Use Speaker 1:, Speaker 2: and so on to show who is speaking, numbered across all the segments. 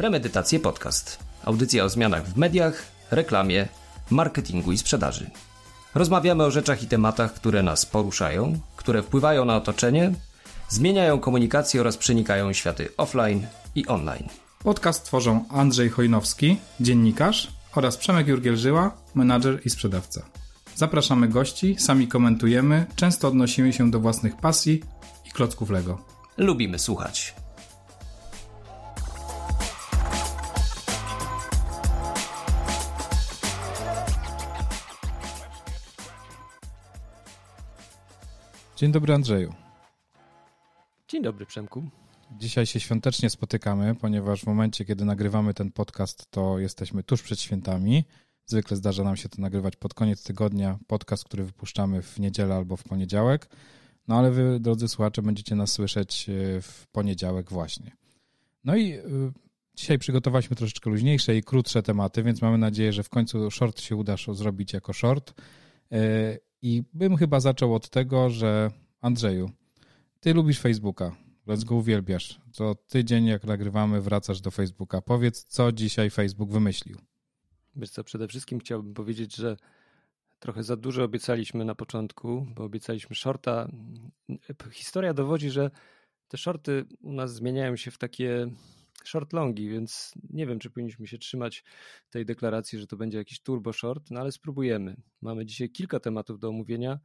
Speaker 1: Premedytacje Podcast. Audycja o zmianach w mediach, reklamie, marketingu i sprzedaży. Rozmawiamy o rzeczach i tematach, które nas poruszają, które wpływają na otoczenie, zmieniają komunikację oraz przenikają światy offline i online.
Speaker 2: Podcast tworzą Andrzej Chojnowski, dziennikarz oraz Przemek Jurgiel-Żyła, menadżer i sprzedawca. Zapraszamy gości, sami komentujemy, często odnosimy się do własnych pasji i klocków Lego.
Speaker 1: Lubimy słuchać.
Speaker 2: Dzień dobry Andrzeju.
Speaker 1: Dzień dobry Przemku.
Speaker 2: Dzisiaj się świątecznie spotykamy, ponieważ w momencie, kiedy nagrywamy ten podcast, to jesteśmy tuż przed świętami. Zwykle zdarza nam się to nagrywać pod koniec tygodnia, podcast, który wypuszczamy w niedzielę albo w poniedziałek. No ale wy, drodzy słuchacze, będziecie nas słyszeć e, w poniedziałek właśnie. No i y, dzisiaj przygotowaliśmy troszeczkę luźniejsze i krótsze tematy, więc mamy nadzieję, że w końcu short się uda zrobić jako short. I bym chyba zaczął od tego, że Andrzeju, ty lubisz Facebooka, let's go uwielbiasz. Co tydzień, jak nagrywamy, wracasz do Facebooka. Powiedz, co dzisiaj Facebook wymyślił.
Speaker 3: Wiesz co, przede wszystkim chciałbym powiedzieć, że trochę za dużo obiecaliśmy na początku, bo obiecaliśmy shorta. Historia dowodzi, że te shorty u nas zmieniają się w takie short longi, więc nie wiem, czy powinniśmy się trzymać tej deklaracji, że to będzie jakiś turbo short, no ale spróbujemy. Mamy dzisiaj kilka tematów do omówienia.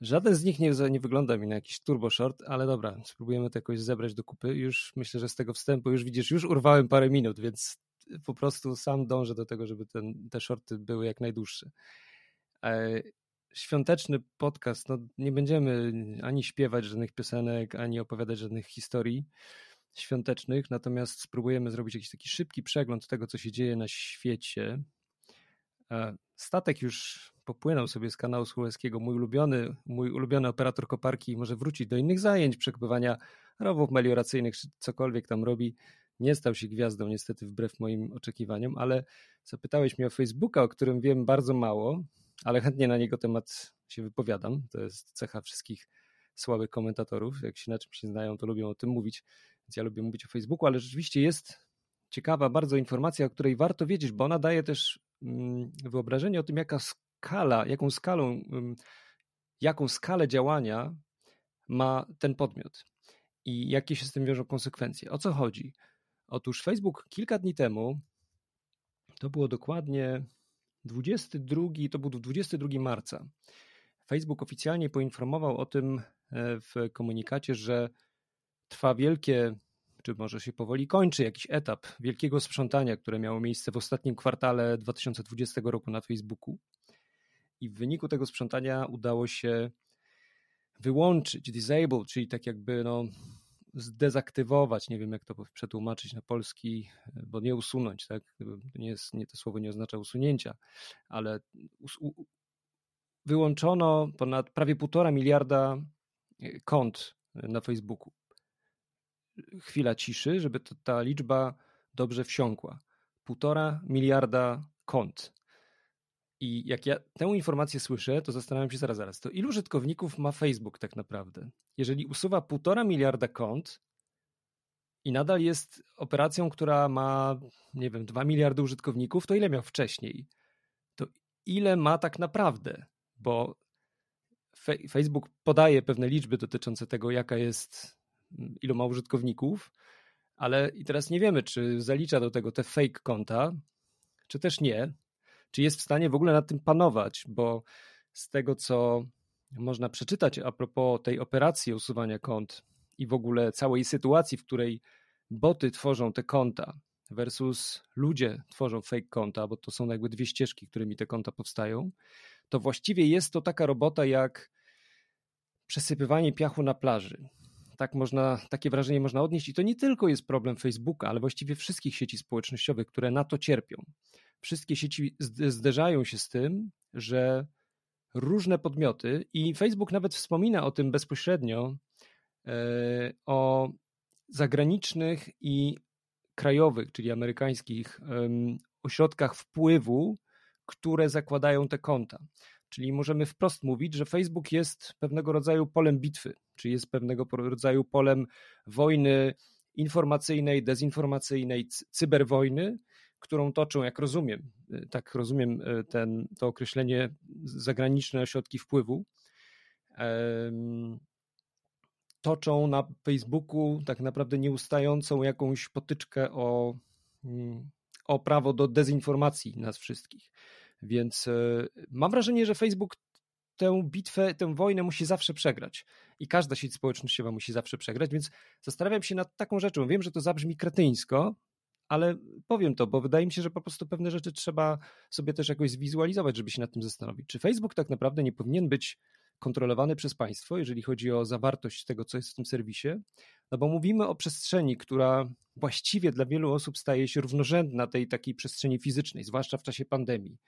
Speaker 3: Żaden z nich nie, nie wygląda mi na jakiś turbo short, ale dobra, spróbujemy to jakoś zebrać do kupy. Już myślę, że z tego wstępu już widzisz, już urwałem parę minut, więc po prostu sam dążę do tego, żeby ten, te shorty były jak najdłuższe. E, świąteczny podcast, no nie będziemy ani śpiewać żadnych piosenek, ani opowiadać żadnych historii świątecznych, natomiast spróbujemy zrobić jakiś taki szybki przegląd tego, co się dzieje na świecie. E, statek już popłynął sobie z kanału Suezkiego. Mój ulubiony, mój ulubiony operator koparki może wrócić do innych zajęć, przekopywania rowów melioracyjnych, czy cokolwiek tam robi. Nie stał się gwiazdą, niestety, wbrew moim oczekiwaniom, ale zapytałeś mnie o Facebooka, o którym wiem bardzo mało, ale chętnie na niego temat się wypowiadam. To jest cecha wszystkich słabych komentatorów. Jak się na czym się znają, to lubią o tym mówić, więc ja lubię mówić o Facebooku, ale rzeczywiście jest ciekawa bardzo informacja, o której warto wiedzieć, bo ona daje też mm, wyobrażenie o tym, jaka skala, jaką skalą, mm, jaką skalę działania ma ten podmiot i jakie się z tym wiążą konsekwencje. O co chodzi? Otóż Facebook kilka dni temu, to było dokładnie 22, to był 22 marca. Facebook oficjalnie poinformował o tym e, w komunikacie, że trwa wielkie, czy może się powoli kończy jakiś etap wielkiego sprzątania, które miało miejsce w ostatnim kwartale 2020 roku na Facebooku. I w wyniku tego sprzątania udało się wyłączyć, disable, czyli tak jakby no, zdezaktywować, nie wiem jak to przetłumaczyć na polski, bo nie usunąć, tak? Nie, jest, nie to słowo nie oznacza usunięcia, ale wyłączono ponad prawie półtora miliarda e, kont na Facebooku. Chwila ciszy, żeby to, ta liczba dobrze wsiąkła. Półtora miliarda kont. I jak ja tę informację słyszę, to zastanawiam się zaraz, zaraz, to ilu użytkowników ma Facebook tak naprawdę? Jeżeli usuwa półtora miliarda kont i nadal jest operacją, która ma, nie wiem, dwa miliardy użytkowników, to ile miał wcześniej? To ile ma tak naprawdę? Bo Facebook podaje pewne liczby dotyczące tego, jaka jest, ilu ma użytkowników, ale i teraz nie wiemy, czy zalicza do tego te fake konta, czy też nie czy jest w stanie w ogóle nad tym panować, bo z tego, co można przeczytać a propos tej operacji usuwania kont i w ogóle całej sytuacji, w której boty tworzą te konta versus ludzie tworzą fake konta, bo to są jakby dwie ścieżki, którymi te konta powstają, to właściwie jest to taka robota jak przesypywanie piachu na plaży. Tak można, takie wrażenie można odnieść i to nie tylko jest problem Facebooka, ale właściwie wszystkich sieci społecznościowych, które na to cierpią wszystkie sieci zderzają się z tym, że różne podmioty i Facebook nawet wspomina o tym bezpośrednio, e, o zagranicznych i krajowych, czyli amerykańskich ośrodkach wpływu, które zakładają te konta. Czyli możemy wprost mówić, że Facebook jest pewnego rodzaju polem bitwy, czy jest pewnego rodzaju polem wojny informacyjnej, dezinformacyjnej, cyberwojny, którą toczą, jak rozumiem, tak rozumiem ten, to określenie zagraniczne ośrodki wpływu, toczą na Facebooku tak naprawdę nieustającą jakąś potyczkę o, mm, o prawo do dezinformacji nas wszystkich. Więc e, mam wrażenie, że Facebook tę bitwę, tę wojnę musi zawsze przegrać. I każda sieć społecznościowa musi zawsze przegrać, więc zastanawiam się nad taką rzeczą. Wiem, że to zabrzmi kretyńsko, ale powiem to, bo wydaje mi się, że po prostu pewne rzeczy trzeba sobie też jakoś zwizualizować, żeby się nad tym zastanowić. Czy Facebook tak naprawdę nie powinien być kontrolowany przez państwo, jeżeli chodzi o zawartość tego, co jest w tym serwisie, no bo mówimy o przestrzeni, która właściwie dla wielu osób staje się równorzędna tej takiej przestrzeni fizycznej, zwłaszcza w czasie pandemii,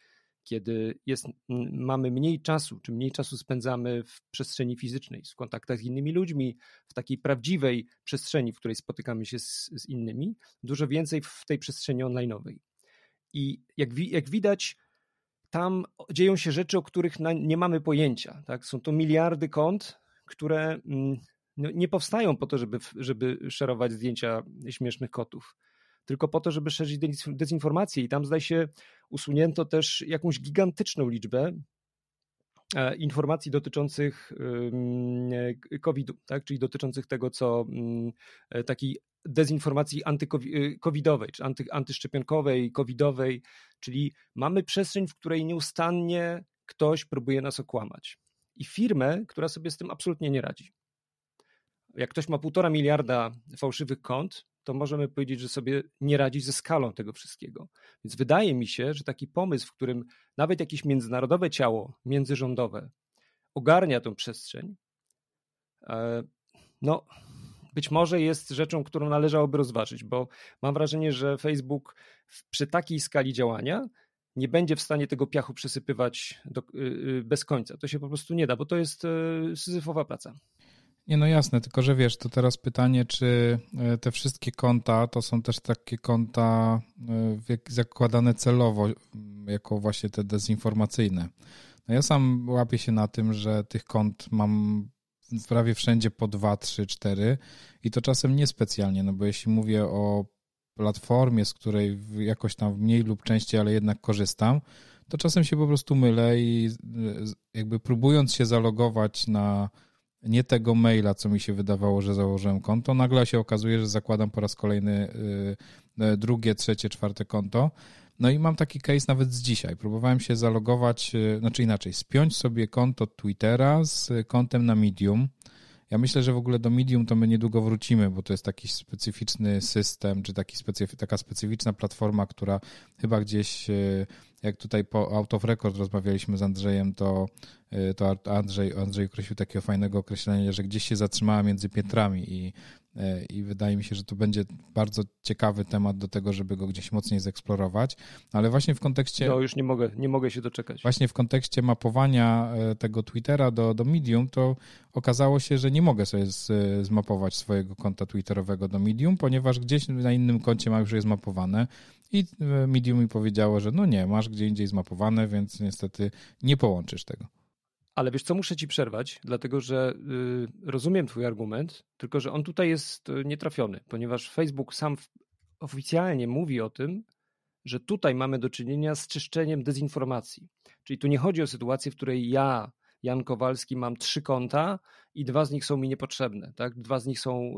Speaker 3: kiedy jest, mamy mniej czasu, czy mniej czasu spędzamy w przestrzeni fizycznej, w kontaktach z innymi ludźmi, w takiej prawdziwej przestrzeni, w której spotykamy się z, z innymi, dużo więcej w tej przestrzeni online'owej. I jak, jak widać, tam dzieją się rzeczy, o których nie mamy pojęcia. Tak? Są to miliardy kont, które mm, no, nie powstają po to, żeby, żeby szerować zdjęcia śmiesznych kotów, tylko po to, żeby szerzyć dezinformację. I tam zdaje się usunięto też jakąś gigantyczną liczbę e, informacji dotyczących COVID-u, tak? czyli dotyczących tego, co mm, e, taki dezinformacji antykowidowej, czy anty, antyszczepionkowej, covidowej, czyli mamy przestrzeń, w której nieustannie ktoś próbuje nas okłamać. I firmę, która sobie z tym absolutnie nie radzi. Jak ktoś ma półtora miliarda fałszywych kont, to możemy powiedzieć, że sobie nie radzi ze skalą tego wszystkiego. Więc wydaje mi się, że taki pomysł, w którym nawet jakieś międzynarodowe ciało międzyrządowe ogarnia tą przestrzeń, e, no, być może jest rzeczą, którą należałoby rozważyć, bo mam wrażenie, że Facebook przy takiej skali działania nie będzie w stanie tego piachu przesypywać do, y, y, bez końca. To się po prostu nie da, bo to jest y, syzyfowa praca.
Speaker 2: Nie, no jasne, tylko że wiesz, to teraz pytanie, czy te wszystkie konta to są też takie konta zakładane celowo, jako właśnie te dezinformacyjne. No ja sam łapię się na tym, że tych kont mam prawie wszędzie po 2, 3, 4 i to czasem niespecjalnie, no bo jeśli mówię o platformie, z której jakoś tam mniej lub częściej, ale jednak korzystam, to czasem się po prostu mylę i jakby próbując się zalogować na nie tego maila, co mi się wydawało, że założyłem konto, nagle się okazuje, że zakładam po raz kolejny y, y, drugie, trzecie, czwarte konto no i mam taki case nawet z dzisiaj. Próbowałem się zalogować, e, znaczy inaczej, spiąć sobie konto Twittera z kontem na Medium. Ja myślę, że w ogóle do Medium to my niedługo wrócimy, bo to jest taki specyficzny system, czy taki specyf taka specyficzna platforma, która chyba gdzieś, e, jak tutaj po Out of Record rozmawialiśmy z Andrzejem, to, e, to Andrzej, Andrzej określił takiego fajnego określenia, że gdzieś się zatrzymała między piętrami i i wydaje mi się, że to będzie bardzo ciekawy temat do tego, żeby go gdzieś mocniej zeksplorować, ale właśnie w kontekście...
Speaker 3: No już nie mogę, nie mogę się doczekać.
Speaker 2: Właśnie w kontekście mapowania e, tego Twittera do, do Medium, to okazało się, że nie mogę sobie z, zmapować swojego konta Twitterowego do Medium, ponieważ gdzieś na innym koncie ma już je zmapowane i e, Medium mi powiedziało, że no nie, masz gdzie indziej zmapowane, więc niestety nie połączysz tego.
Speaker 3: Ale wiesz co, muszę ci przerwać, dlatego że y, rozumiem twój argument, tylko że on tutaj jest y, nietrafiony, ponieważ Facebook sam oficjalnie mówi o tym, że tutaj mamy do czynienia z czyszczeniem dezinformacji. Czyli tu nie chodzi o sytuację, w której ja, Jan Kowalski, mam trzy konta i dwa z nich są mi niepotrzebne. Tak? Dwa z nich są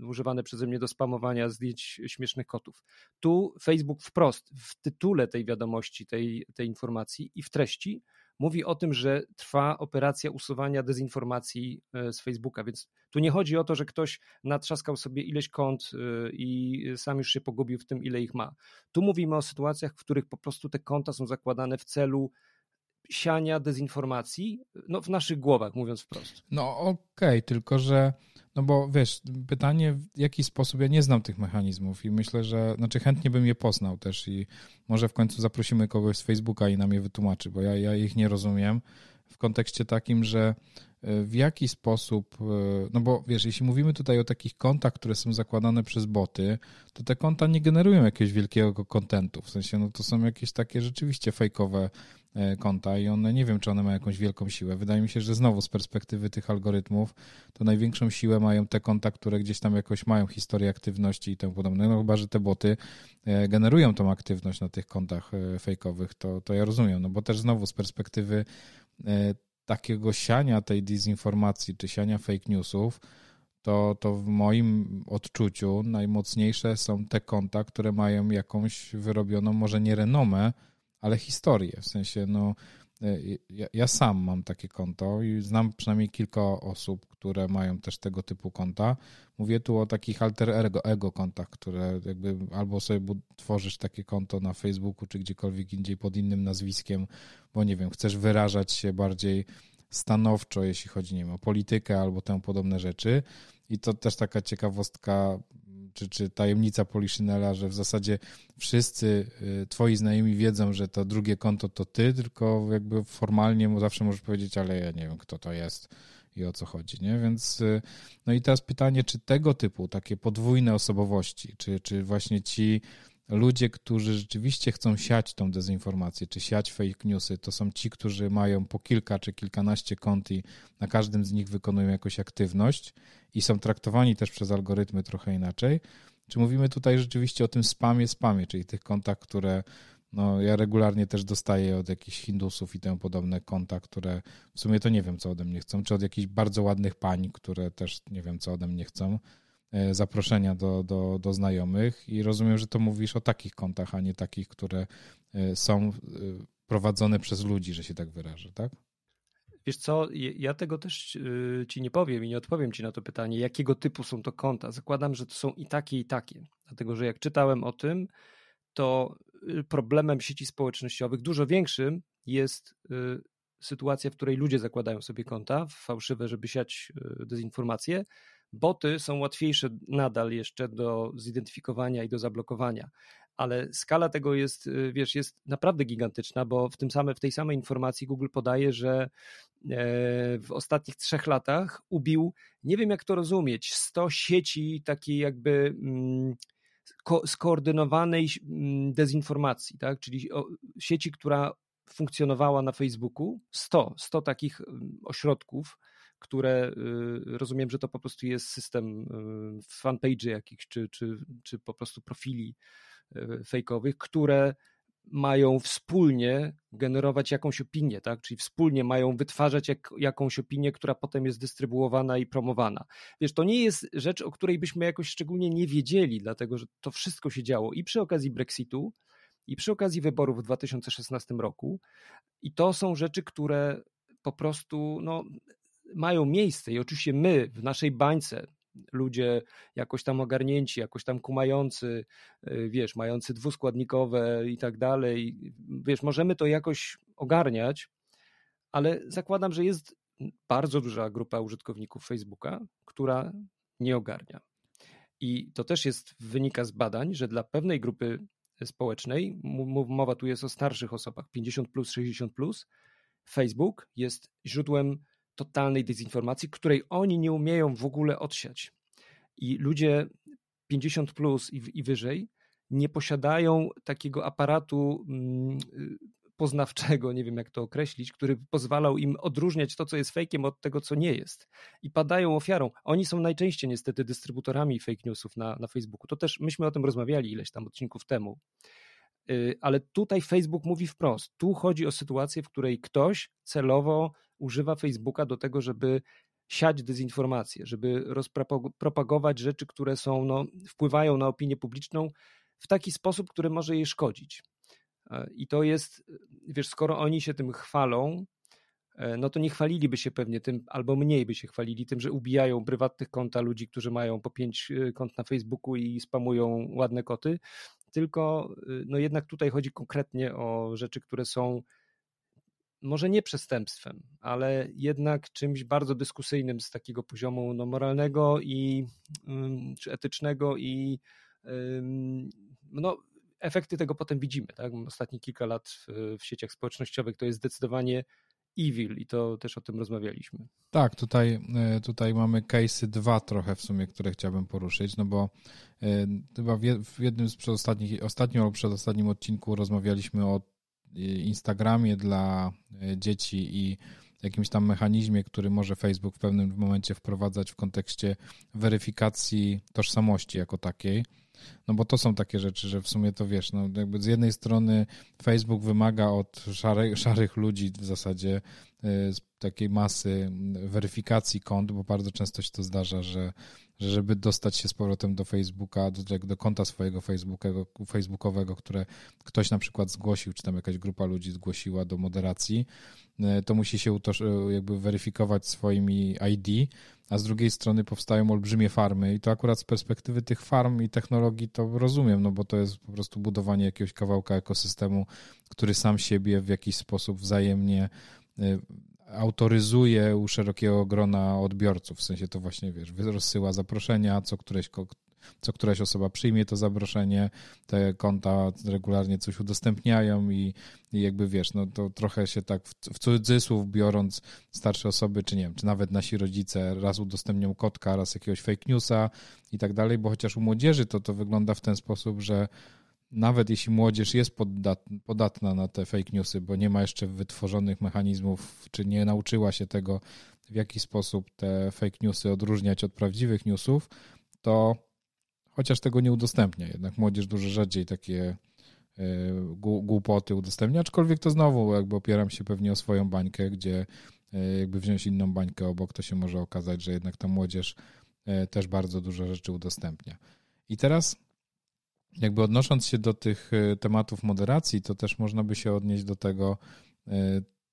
Speaker 3: y, używane przeze mnie do spamowania zdjęć śmiesznych kotów. Tu Facebook wprost w tytule tej wiadomości, tej, tej informacji i w treści mówi o tym, że trwa operacja usuwania dezinformacji e, z Facebooka, więc tu nie chodzi o to, że ktoś natrzaskał sobie ileś kont e, i sam już się pogubił w tym, ile ich ma. Tu mówimy o sytuacjach, w których po prostu te konta są zakładane w celu siania dezinformacji no, w naszych głowach, mówiąc wprost.
Speaker 2: No okej, okay, tylko że no bo wiesz, pytanie w jaki sposób, ja nie znam tych mechanizmów i myślę, że, znaczy chętnie bym je poznał też i może w końcu zaprosimy kogoś z Facebooka i nam je wytłumaczy, bo ja, ja ich nie rozumiem w kontekście takim, że w jaki sposób, e, no bo wiesz, jeśli mówimy tutaj o takich kontach, które są zakładane przez boty, to te konta nie generują jakiegoś wielkiego kontentu, w sensie, no to są jakieś takie rzeczywiście fejkowe e, konta i one, nie wiem, czy one mają jakąś wielką siłę. Wydaje mi się, że znowu z perspektywy tych algorytmów, to największą siłę mają te konta, które gdzieś tam jakoś mają historię aktywności i tym podobne, no chyba, że te boty e, generują tą aktywność na tych kontach fejkowych, to, to ja rozumiem, no bo też znowu z perspektywy takiego siania tej dezinformacji czy siania fake newsów, to, to w moim odczuciu najmocniejsze są te konta, które mają jakąś wyrobioną, może nie renomę, ale historię. W sensie, no, ja, ja, sam mam takie konto i znam przynajmniej kilka osób, które mają też tego typu konta. Mówię tu o takich alter ego, ego kontach, które jakby albo sobie tworzysz takie konto na Facebooku czy gdziekolwiek indziej pod innym nazwiskiem, bo nie wiem, chcesz wyrażać się bardziej stanowczo, jeśli chodzi nie wiem, o politykę albo temu podobne rzeczy. I to też taka ciekawostka czy, czy tajemnica Poliszynela, że w zasadzie wszyscy y, twoi znajomi wiedzą, że to drugie konto to ty, tylko jakby formalnie zawsze możesz powiedzieć, ale ja nie wiem, kto to jest i o co chodzi, nie? Więc y, no i teraz pytanie, czy tego typu takie podwójne osobowości, czy, czy właśnie ci ludzie, którzy rzeczywiście chcą siać tą dezinformację, czy siać fake newsy, to są ci, którzy mają po kilka czy kilkanaście kont i na każdym z nich wykonują jakąś aktywność i są traktowani też przez algorytmy trochę inaczej. Czy mówimy tutaj rzeczywiście o tym spamie, spamie, czyli tych kontach, które no, ja regularnie też dostaję od jakichś Hindusów i temu podobne konta, które w sumie to nie wiem, co ode mnie chcą, czy od jakichś bardzo ładnych pań, które też nie wiem, co ode mnie chcą zaproszenia do, do, do znajomych i rozumiem, że to mówisz o takich kontach, a nie takich, które e, są e, prowadzone przez ludzi, że się tak wyrażę, tak?
Speaker 3: Wiesz co, ja tego też ci nie powiem i nie odpowiem ci na to pytanie, jakiego typu są to konta. Zakładam, że to są i takie, i takie. Dlatego, że jak czytałem o tym, to problemem sieci społecznościowych, dużo większym, jest sytuacja, w której ludzie zakładają sobie konta fałszywe, żeby siać dezinformacje, Boty są łatwiejsze nadal jeszcze do zidentyfikowania i do zablokowania, ale skala tego jest, y, wiesz, jest naprawdę gigantyczna, bo w, tym same, w tej samej informacji Google podaje, że e, w ostatnich trzech latach ubił, nie wiem jak to rozumieć, 100 sieci takiej jakby mm, ko skoordynowanej mm, dezinformacji, tak? czyli sieci, która funkcjonowała na Facebooku, 100, 100 takich mm, ośrodków, które y, rozumiem, że to po prostu jest system y, fanpage jakichś, czy, czy, czy po prostu profili y, fejkowych, które mają wspólnie generować jakąś opinię, tak? czyli wspólnie mają wytwarzać jak, jakąś opinię, która potem jest dystrybuowana i promowana. Wiesz, to nie jest rzecz, o której byśmy jakoś szczególnie nie wiedzieli, dlatego że to wszystko się działo i przy okazji Brexitu, i przy okazji wyborów w 2016 roku. I to są rzeczy, które po prostu no, mają miejsce i oczywiście my w naszej bańce, ludzie jakoś tam ogarnięci, jakoś tam kumający, y, wiesz, mający dwuskładnikowe i tak dalej, wiesz, możemy to jakoś ogarniać, ale zakładam, że jest bardzo duża grupa użytkowników Facebooka, która nie ogarnia. I to też jest, wynika z badań, że dla pewnej grupy społecznej, mowa tu jest o starszych osobach, 50 plus, 60 plus, Facebook jest źródłem totalnej dezinformacji, której oni nie umieją w ogóle odsiać. I ludzie 50 plus i, i wyżej nie posiadają takiego aparatu mm, poznawczego, nie wiem jak to określić, który pozwalał im odróżniać to, co jest fejkiem od tego, co nie jest. I padają ofiarą. Oni są najczęściej niestety dystrybutorami fake newsów na, na Facebooku. To też myśmy o tym rozmawiali ileś tam odcinków temu. Y, ale tutaj Facebook mówi wprost. Tu chodzi o sytuację, w której ktoś celowo używa Facebooka do tego, żeby siać dezinformację, żeby rozpropagować rzeczy, które są, no, wpływają na opinię publiczną w taki sposób, który może jej szkodzić. E, I to jest, wiesz, skoro oni się tym chwalą, e, no to nie chwaliliby się pewnie tym, albo mniej by się chwalili tym, że ubijają prywatnych konta ludzi, którzy mają po pięć e, kont na Facebooku i spamują ładne koty, tylko no jednak tutaj chodzi konkretnie o rzeczy, które są może nie przestępstwem, ale jednak czymś bardzo dyskusyjnym z takiego poziomu no, moralnego i czy etycznego i no, efekty tego potem widzimy. Tak? Ostatnie kilka lat w, w sieciach społecznościowych to jest zdecydowanie evil i to też o tym rozmawialiśmy.
Speaker 2: Tak, tutaj, e, tutaj mamy case'y dwa trochę w sumie, które chciałbym poruszyć, no bo e, chyba w jednym z przedostatnich, ostatnim albo przedostatnim odcinku rozmawialiśmy o Instagramie dla dzieci i jakimś tam mechanizmie, który może Facebook w pewnym momencie wprowadzać w kontekście weryfikacji tożsamości jako takiej. No bo to są takie rzeczy, że w sumie to wiesz, no jakby z jednej strony Facebook wymaga od szarych, ludzi w zasadzie y, z takiej masy weryfikacji kont, bo bardzo często się to zdarza, że, że żeby dostać się z powrotem do Facebooka, do, do konta swojego Facebookowego, facebookowego, które ktoś na przykład zgłosił, czy tam jakaś grupa ludzi zgłosiła do moderacji, y, to musi się y, jakby weryfikować swoimi ID, a z drugiej strony powstają olbrzymie farmy i to akurat z perspektywy tych farm i technologii to rozumiem, no bo to jest po prostu budowanie jakiegoś kawałka ekosystemu, który sam siebie w jakiś sposób wzajemnie y, autoryzuje u szerokiego grona odbiorców, w sensie to właśnie, wiesz, rozsyła zaproszenia, co któreś co któraś osoba przyjmie to zaproszenie, te konta regularnie coś udostępniają i, i jakby wiesz, no to trochę się tak w, w cudzysłów biorąc starsze osoby, czy nie wiem, czy nawet nasi rodzice raz udostępnią kotka, raz jakiegoś fake newsa i tak dalej, bo chociaż u młodzieży to to wygląda w ten sposób, że nawet jeśli młodzież jest podatna na te fake newsy, bo nie ma jeszcze wytworzonych mechanizmów, czy nie nauczyła się tego, w jaki sposób te fake newsy odróżniać od prawdziwych newsów, to chociaż tego nie udostępnia. Jednak młodzież dużo rzadziej takie e, głupoty udostępnia, aczkolwiek to znowu jakby opieram się pewnie o swoją bańkę, gdzie e, jakby wziąć inną bańkę obok, to się może okazać, że jednak ta młodzież e, też bardzo dużo rzeczy udostępnia. I teraz jakby odnosząc się do tych tematów moderacji, to też można by się odnieść do tego,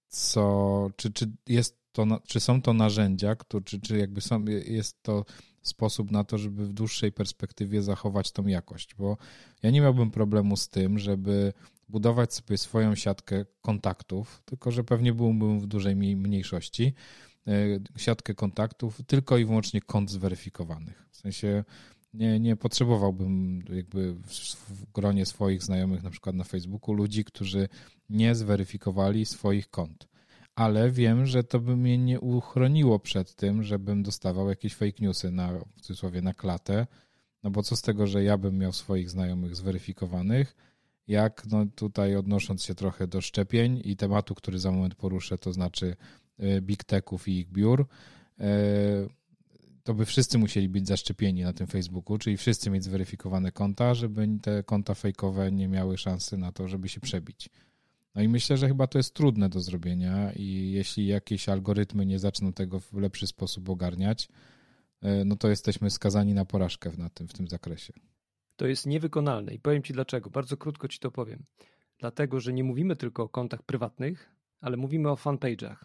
Speaker 2: co, czy, czy jest to, czy są to narzędzia, czy, czy jakby są, jest to sposób na to, żeby w dłuższej perspektywie zachować tą jakość, bo ja nie miałbym problemu z tym, żeby budować sobie swoją siatkę kontaktów, tylko że pewnie byłbym w dużej mniejszości, e, siatkę kontaktów tylko i wyłącznie kont zweryfikowanych. W sensie nie, nie potrzebowałbym jakby w, w gronie swoich znajomych, na przykład na Facebooku, ludzi, którzy nie zweryfikowali swoich kont. Ale wiem, że to by mnie nie uchroniło przed tym, żebym dostawał jakieś fake newsy na, w cudzysłowie, na klatę, no bo co z tego, że ja bym miał swoich znajomych zweryfikowanych, jak no tutaj odnosząc się trochę do szczepień i tematu, który za moment poruszę, to znaczy y, big techów i ich biur, y, to by wszyscy musieli być zaszczepieni na tym Facebooku, czyli wszyscy mieć zweryfikowane konta, żeby te konta fejkowe nie miały szansy na to, żeby się przebić. No i myślę, że chyba to jest trudne do zrobienia i jeśli jakieś algorytmy nie zaczną tego w lepszy sposób ogarniać, e, no to jesteśmy skazani na porażkę na tym, w tym zakresie.
Speaker 3: To jest niewykonalne i powiem Ci dlaczego. Bardzo krótko Ci to powiem. Dlatego, że nie mówimy tylko o kontach prywatnych, ale mówimy o fanpage'ach.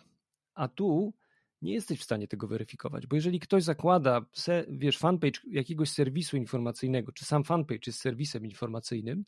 Speaker 3: A tu nie jesteś w stanie tego weryfikować, bo jeżeli ktoś zakłada, wiesz, fanpage jakiegoś serwisu informacyjnego, czy sam fanpage jest serwisem informacyjnym,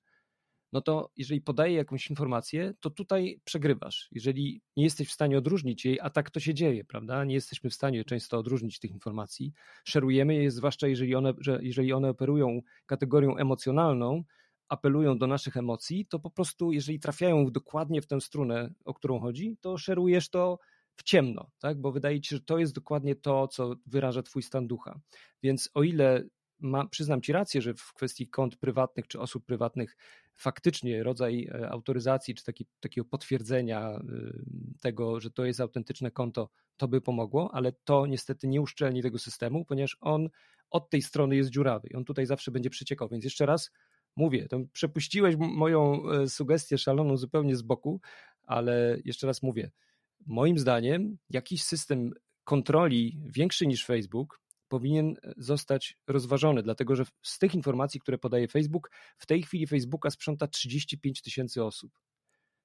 Speaker 3: no to jeżeli podaje jakąś informację, to tutaj przegrywasz. Jeżeli nie jesteś w stanie odróżnić jej, a tak to się dzieje, prawda? Nie jesteśmy w stanie często odróżnić tych informacji. Szerujemy je, zwłaszcza jeżeli one, że jeżeli one operują kategorią emocjonalną, apelują do naszych emocji, to po prostu, jeżeli trafiają dokładnie w tę strunę, o którą chodzi, to szerujesz to w ciemno, tak? bo wydaje ci się, że to jest dokładnie to, co wyraża twój stan ducha. Więc o ile ma, przyznam Ci rację, że w kwestii kont prywatnych czy osób prywatnych faktycznie rodzaj e, autoryzacji czy taki, takiego potwierdzenia y, tego, że to jest autentyczne konto, to by pomogło, ale to niestety nie uszczelni tego systemu, ponieważ on od tej strony jest dziurawy i on tutaj zawsze będzie przeciekał. Więc jeszcze raz mówię, to przepuściłeś moją e, sugestię szaloną zupełnie z boku, ale jeszcze raz mówię, moim zdaniem jakiś system kontroli większy niż Facebook powinien e, zostać rozważony, dlatego że z tych informacji, które podaje Facebook, w tej chwili Facebooka sprząta 35 tysięcy osób.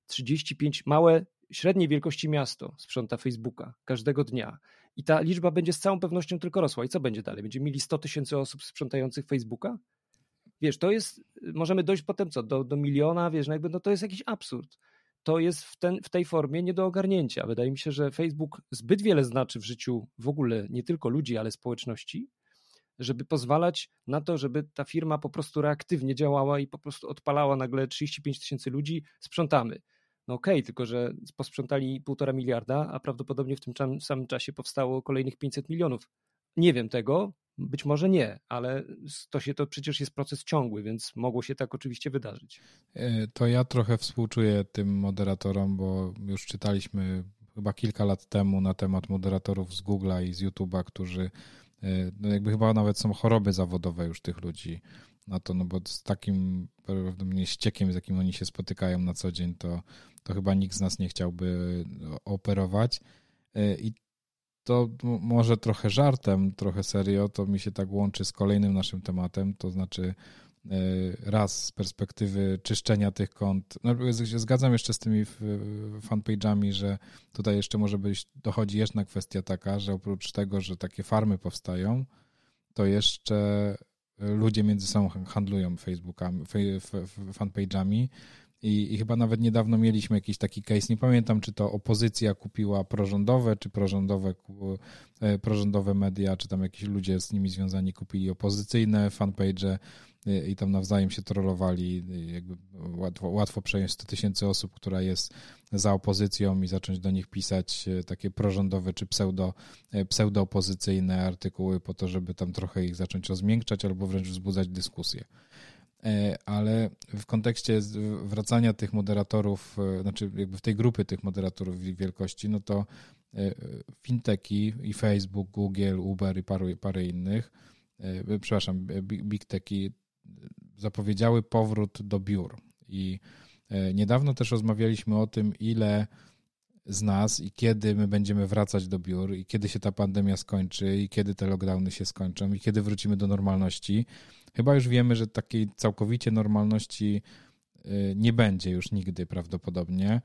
Speaker 3: 35 małe, średniej wielkości miasto sprząta Facebooka każdego dnia. I ta liczba będzie z całą pewnością tylko rosła. I co będzie dalej? Będziemy mieli 100 tysięcy osób sprzątających Facebooka? Wiesz, to jest, możemy dojść potem co, do, do miliona, wiesz, no jakby, no to jest jakiś absurd to jest w, ten, w tej formie nie do ogarnięcia. Wydaje mi się, że Facebook zbyt wiele znaczy w życiu w ogóle nie tylko ludzi, ale społeczności, żeby pozwalać na to, żeby ta firma po prostu reaktywnie działała i po prostu odpalała nagle 35 tysięcy ludzi, sprzątamy. No okej, okay, tylko że posprzątali półtora miliarda, a prawdopodobnie w tym samym czasie powstało kolejnych 500 milionów. Nie wiem tego, być może nie, ale to się to przecież jest proces ciągły, więc mogło się tak oczywiście wydarzyć.
Speaker 2: E, to ja trochę współczuję tym moderatorom, bo już czytaliśmy chyba kilka lat temu na temat moderatorów z Google'a i z YouTube'a, którzy e, no jakby chyba nawet są choroby zawodowe już tych ludzi na to, no bo z takim prawdopodobnie ściekiem, z jakim oni się spotykają na co dzień, to, to chyba nikt z nas nie chciałby operować. E, I to może trochę żartem, trochę serio, to mi się tak łączy z kolejnym naszym tematem, to znaczy e, raz z perspektywy czyszczenia tych kont. No, zgadzam jeszcze z tymi fanpage'ami, że tutaj jeszcze może być, dochodzi jeszcze kwestia taka, że oprócz tego, że takie farmy powstają, to jeszcze ludzie między sobą handlują Facebookami, fanpage'ami i, I, chyba nawet niedawno mieliśmy jakiś taki case, nie pamiętam, czy to opozycja kupiła prorządowe, czy prorządowe, e, prorządowe media, czy tam jakiś ludzie z nimi związani kupili opozycyjne fanpage i tam nawzajem się trollowali. Jakby łatwo, łatwo przejąć 100 tysięcy osób, która jest za opozycją i zacząć do nich pisać e, takie prorządowe czy pseudo, e, pseudoopozycyjne artykuły po to, żeby tam trochę ich zacząć rozmiękczać albo wręcz wzbudzać dyskusję. E, ale w kontekście wracania tych moderatorów, e, znaczy jakby w tej grupy tych moderatorów wielkości, no to e, finteki i Facebook, Google, Uber i parę, parę innych, przepraszam, big techy zapowiedziały powrót do biur. I niedawno też rozmawialiśmy o tym, ile z nas i kiedy my będziemy wracać do biur i kiedy się ta pandemia skończy i kiedy te lockdowny się skończą i kiedy wrócimy do normalności. Chyba już wiemy, że takiej całkowicie normalności y, nie będzie już nigdy prawdopodobnie.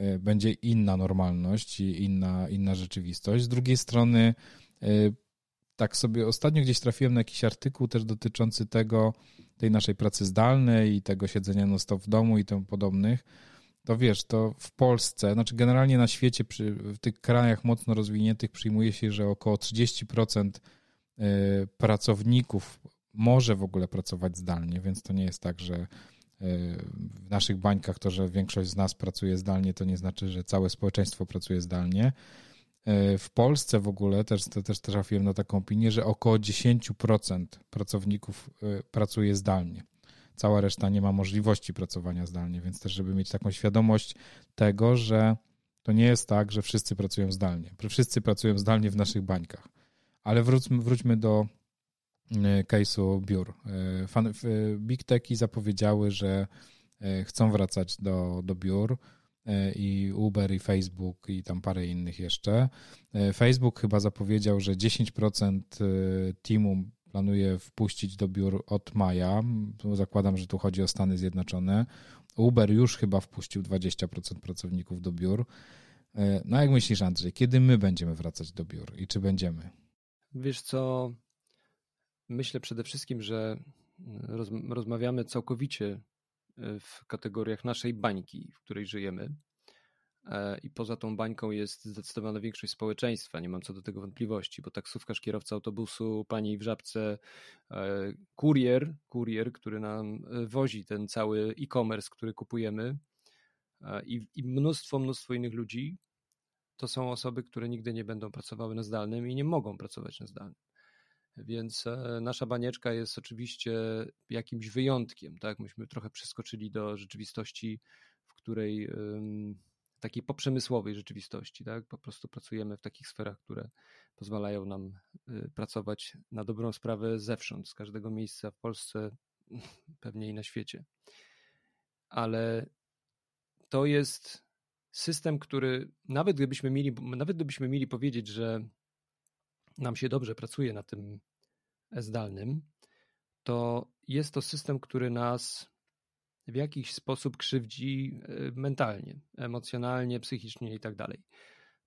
Speaker 2: Y, będzie inna normalność i inna, inna rzeczywistość. Z drugiej strony, y, tak sobie ostatnio gdzieś trafiłem na jakiś artykuł też dotyczący tego, tej naszej pracy zdalnej i tego siedzenia no stop w domu i tym podobnych to wiesz, to w Polsce, znaczy generalnie na świecie, przy, w tych krajach mocno rozwiniętych przyjmuje się, że około 30% y, pracowników może w ogóle pracować zdalnie, więc to nie jest tak, że y, w naszych bańkach to, że większość z nas pracuje zdalnie, to nie znaczy, że całe społeczeństwo pracuje zdalnie. Y, w Polsce w ogóle też, to też trafiłem na taką opinię, że około 10% pracowników pracuje zdalnie cała reszta nie ma możliwości pracowania zdalnie, więc też, żeby mieć taką świadomość tego, że to nie jest tak, że wszyscy pracują zdalnie. Wszyscy pracują zdalnie w naszych bańkach. Ale wróćmy, wróćmy do e, case'u biur. E, Big Techy zapowiedziały, że e, chcą wracać do, do biur i Uber, i Facebook, i tam parę innych jeszcze. Facebook chyba zapowiedział, że 10% teamu planuje wpuścić do biur od maja. Zakładam, że tu chodzi o Stany Zjednoczone. Uber już chyba wpuścił 20% pracowników do biur. E, no jak myślisz, Andrzej, kiedy my będziemy wracać do biur i czy będziemy?
Speaker 3: Wiesz co, myślę przede wszystkim, że roz, rozmawiamy całkowicie e, w kategoriach naszej bańki, w której żyjemy. E, i poza tą bańką jest zdecydowana większość społeczeństwa, nie mam co do tego wątpliwości, bo taksówkarz, kierowca autobusu, pani w żabce, e, kurier, kurier, który nam e, wozi ten cały e-commerce, który kupujemy i, i mnóstwo, mnóstwo innych ludzi, to są osoby, które nigdy nie będą pracowały na zdalnym i nie mogą pracować na zdalnym. Więc nasza banieczka jest oczywiście jakimś wyjątkiem, tak? Myśmy trochę przeskoczyli do rzeczywistości, w której takiej poprzemysłowej rzeczywistości. Tak? Po prostu pracujemy w takich sferach, które pozwalają nam y, pracować na dobrą sprawę zewsząd, z każdego miejsca w Polsce, pewnie i na świecie. Ale to jest system, który nawet gdybyśmy mieli, nawet gdybyśmy mieli powiedzieć, że nam się dobrze pracuje na tym zdalnym, to jest to system, który nas w jakiś sposób krzywdzi e, mentalnie, emocjonalnie, psychicznie i tak dalej.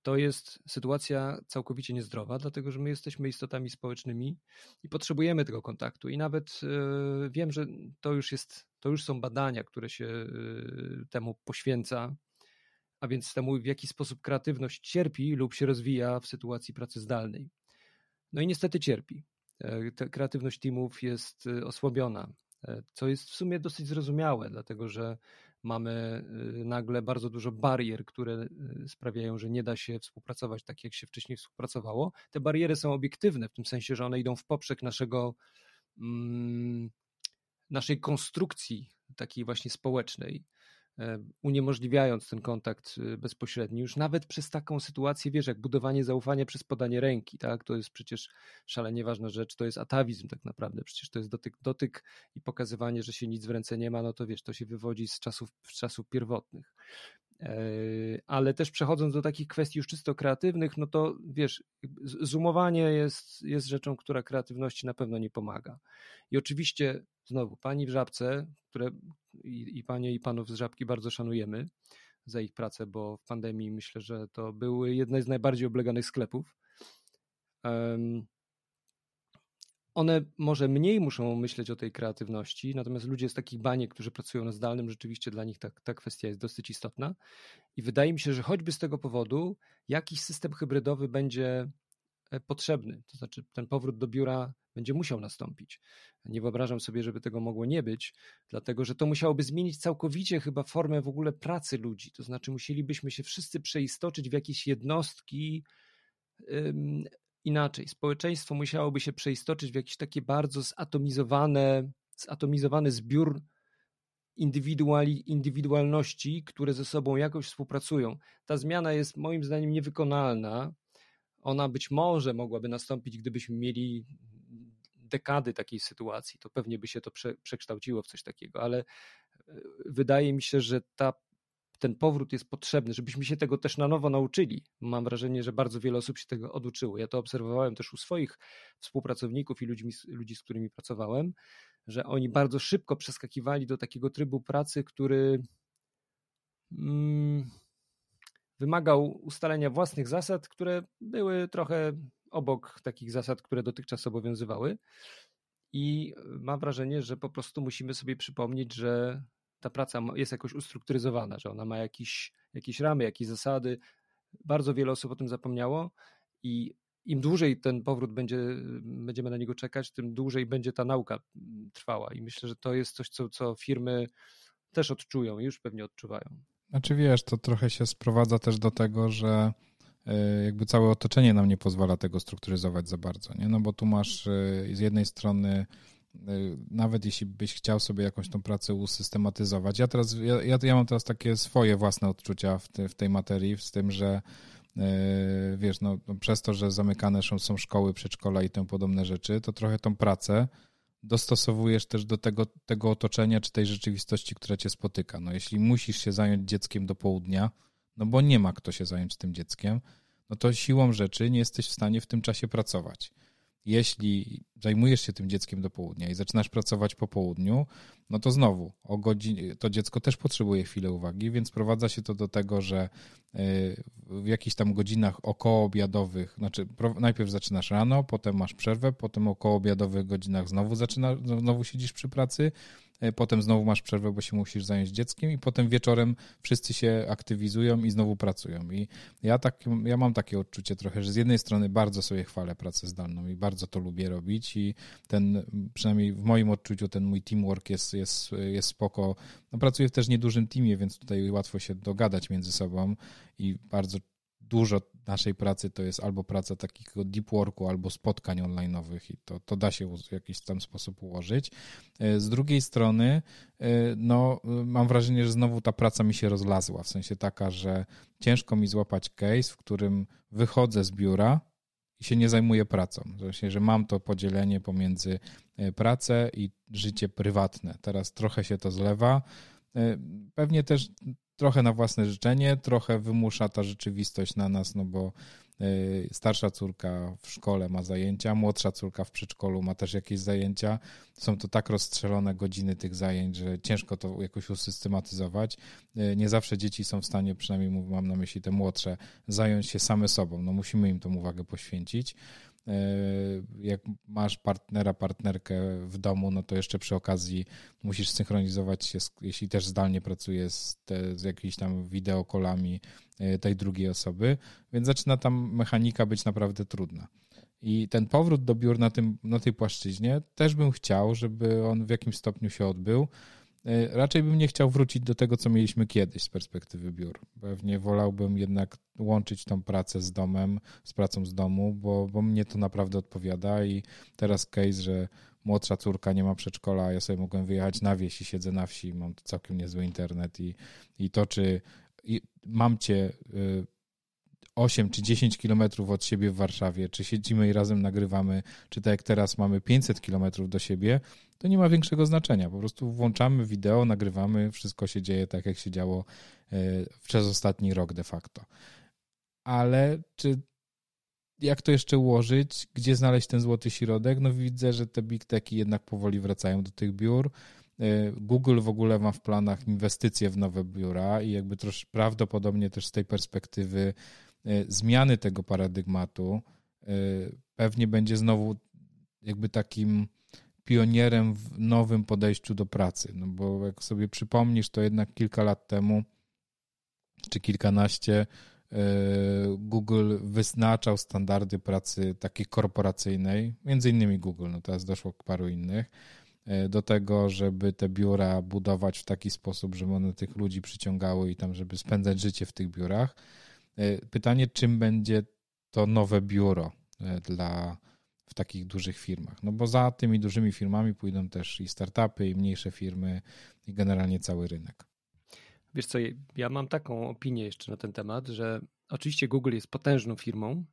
Speaker 3: To jest sytuacja całkowicie niezdrowa, dlatego że my jesteśmy istotami społecznymi i potrzebujemy tego kontaktu. I nawet e, wiem, że to już jest, to już są badania, które się e, temu poświęca, a więc temu, w jaki sposób kreatywność cierpi lub się rozwija w sytuacji pracy zdalnej. No i niestety cierpi. Ta kreatywność teamów jest osłabiona co jest w sumie dosyć zrozumiałe, dlatego że mamy nagle bardzo dużo barier, które sprawiają, że nie da się współpracować tak, jak się wcześniej współpracowało. Te bariery są obiektywne, w tym sensie, że one idą w poprzek naszego, mm, naszej konstrukcji takiej właśnie społecznej. E, uniemożliwiając ten kontakt e, bezpośredni, już nawet przez taką sytuację, wiesz, jak budowanie zaufania przez podanie ręki, tak, to jest przecież szalenie ważna rzecz, to jest atawizm tak naprawdę, przecież to jest dotyk, dotyk i pokazywanie, że się nic w ręce nie ma, no to wiesz, to się wywodzi z czasów, z czasów pierwotnych. Ale też przechodząc do takich kwestii już czysto kreatywnych, no to wiesz, zoomowanie jest, jest rzeczą, która kreatywności na pewno nie pomaga. I oczywiście znowu, pani w żabce, które i, i panie i panów z żabki bardzo szanujemy za ich pracę, bo w pandemii myślę, że to były jedne z najbardziej obleganych sklepów. One może mniej muszą myśleć o tej kreatywności, natomiast ludzie z takich baniek, którzy pracują na zdalnym, rzeczywiście dla nich ta, ta kwestia jest dosyć istotna. I wydaje mi się, że choćby z tego powodu jakiś system hybrydowy będzie e, potrzebny. To znaczy, ten powrót do biura będzie musiał nastąpić. Nie wyobrażam sobie, żeby tego mogło nie być, dlatego że to musiałoby zmienić całkowicie chyba formę w ogóle pracy ludzi. To znaczy, musielibyśmy się wszyscy przeistoczyć w jakieś jednostki. Inaczej, społeczeństwo musiałoby się przeistoczyć w jakieś takie bardzo zatomizowane, zatomizowany zbiór indywiduali, indywidualności, które ze sobą jakoś współpracują. Ta zmiana jest moim zdaniem niewykonalna. Ona być może mogłaby nastąpić, gdybyśmy mieli dekady takiej sytuacji, to pewnie by się to prze, przekształciło w coś takiego, ale e, wydaje mi się, że ta, ten powrót jest potrzebny, żebyśmy się tego też na nowo nauczyli. Mam wrażenie, że bardzo wiele osób się tego oduczyło. Ja to obserwowałem też u swoich współpracowników i ludzi, ludzi z którymi pracowałem, że oni bardzo szybko przeskakiwali do takiego trybu pracy, który mm, wymagał ustalenia własnych zasad, które były trochę obok takich zasad, które dotychczas obowiązywały. I mam wrażenie, że po prostu musimy sobie przypomnieć, że ta praca jest jakoś ustrukturyzowana, że ona ma jakieś, jakieś ramy, jakieś zasady. Bardzo wiele osób o tym zapomniało i im dłużej ten powrót będzie, będziemy na niego czekać, tym dłużej będzie ta nauka trwała. I myślę, że to jest coś, co, co firmy też odczują i już pewnie odczuwają.
Speaker 2: Znaczy wiesz, to trochę się sprowadza też do tego, że E, jakby całe otoczenie nam nie pozwala tego strukturyzować za bardzo, nie? No bo tu masz e, z jednej strony nawet jeśli byś chciał sobie jakąś tą pracę usystematyzować. Ja teraz, ja, ja, mam teraz takie swoje własne odczucia w, te, w tej materii, z tym, że wiesz, no, no, przez to, że zamykane są, są szkoły, przedszkola i tym podobne rzeczy, to trochę tą pracę dostosowujesz też do tego, tego otoczenia czy tej rzeczywistości, która cię spotyka. No jeśli musisz się zająć dzieckiem do południa, no bo nie ma kto się zająć tym dzieckiem, no to siłą rzeczy nie jesteś w stanie w tym czasie pracować. Jeśli zajmujesz się tym dzieckiem do południa i zaczynasz pracować po południu, no to znowu o godzinie, to dziecko też potrzebuje chwilę uwagi, więc prowadza się to do tego, że y, w jakichś tam godzinach okołoobiadowych, znaczy najpierw zaczynasz rano, potem masz przerwę, potem okołoobiadowych godzinach znowu zaczynasz, znowu siedzisz przy pracy, potem znowu masz przerwę, bo się musisz zająć dzieckiem i potem wieczorem wszyscy się aktywizują i znowu pracują. I ja, tak, ja mam takie odczucie trochę, że z jednej strony bardzo sobie chwalę pracę zdalną i bardzo to lubię robić i ten, przynajmniej w moim odczuciu, ten mój teamwork jest, jest, jest spoko. No, pracuję w też niedużym teamie, więc tutaj łatwo się dogadać między sobą i bardzo dużo naszej pracy to jest albo praca takiego deep worku, albo spotkań online'owych i to, to da się w jakiś tam sposób ułożyć. E, z drugiej strony, e, no, mam wrażenie, że znowu ta praca mi się rozlazła, w sensie taka, że ciężko mi złapać case, w którym wychodzę z biura i się nie zajmuję pracą. Sensie, że mam to podzielenie pomiędzy e, pracę i życie prywatne. Teraz trochę się to zlewa. Pewnie też trochę na własne życzenie, trochę wymusza ta rzeczywistość na nas, no bo y, starsza córka w szkole ma zajęcia, młodsza córka w przedszkolu ma też jakieś zajęcia. Są to tak rozstrzelone godziny tych zajęć, że ciężko to jakoś usystematyzować. Y, nie zawsze dzieci są w stanie, przynajmniej mam na myśli te młodsze, zająć się same sobą. No musimy im tą uwagę poświęcić. E, jak masz partnera, partnerkę w domu, no to jeszcze przy okazji musisz synchronizować się, z, jeśli też zdalnie pracujesz z, te, z jakimiś tam wideokolami e, tej drugiej osoby, więc zaczyna tam mechanika być naprawdę trudna. I ten powrót do biur na, tym, na tej płaszczyźnie też bym chciał, żeby on w jakimś stopniu się odbył, raczej bym nie chciał wrócić do tego, co mieliśmy kiedyś z perspektywy biur. Pewnie wolałbym jednak łączyć tą pracę z domem, z pracą z domu, bo, bo mnie to naprawdę odpowiada i teraz case, że młodsza córka nie ma przedszkola, a ja sobie mogłem wyjechać na wieś i siedzę na wsi, mam całkiem niezły internet i, i to, czy i mam cię 8 y, czy 10 kilometrów od siebie w Warszawie, czy siedzimy i razem nagrywamy, czy tak jak teraz mamy 500 kilometrów do siebie, to nie ma większego znaczenia. Po prostu włączamy wideo, nagrywamy, wszystko się dzieje tak, jak się działo y, przez ostatni rok de facto. Ale czy jak to jeszcze ułożyć? Gdzie znaleźć ten złoty środek? No widzę, że te big techy jednak powoli wracają do tych biur. Y, Google w ogóle ma w planach inwestycje w nowe biura i jakby trosz, prawdopodobnie też z tej perspektywy zmiany tego paradygmatu y, pewnie będzie znowu jakby takim pionierem w nowym podejściu do pracy. No bo jak sobie przypomnisz, to jednak kilka lat temu czy kilkanaście Google wyznaczał standardy pracy takiej korporacyjnej, między innymi Google, no teraz doszło paru innych, do tego, żeby te biura budować w taki sposób, żeby one tych ludzi przyciągały i tam, żeby spędzać życie w tych biurach. E, pytanie, czym będzie to nowe biuro e, dla w takich dużych firmach. No bo za tymi dużymi firmami pójdą też i startupy, i mniejsze firmy, i generalnie cały rynek.
Speaker 3: Wiesz co, ja mam taką opinię jeszcze na ten temat, że oczywiście Google jest potężną firmą,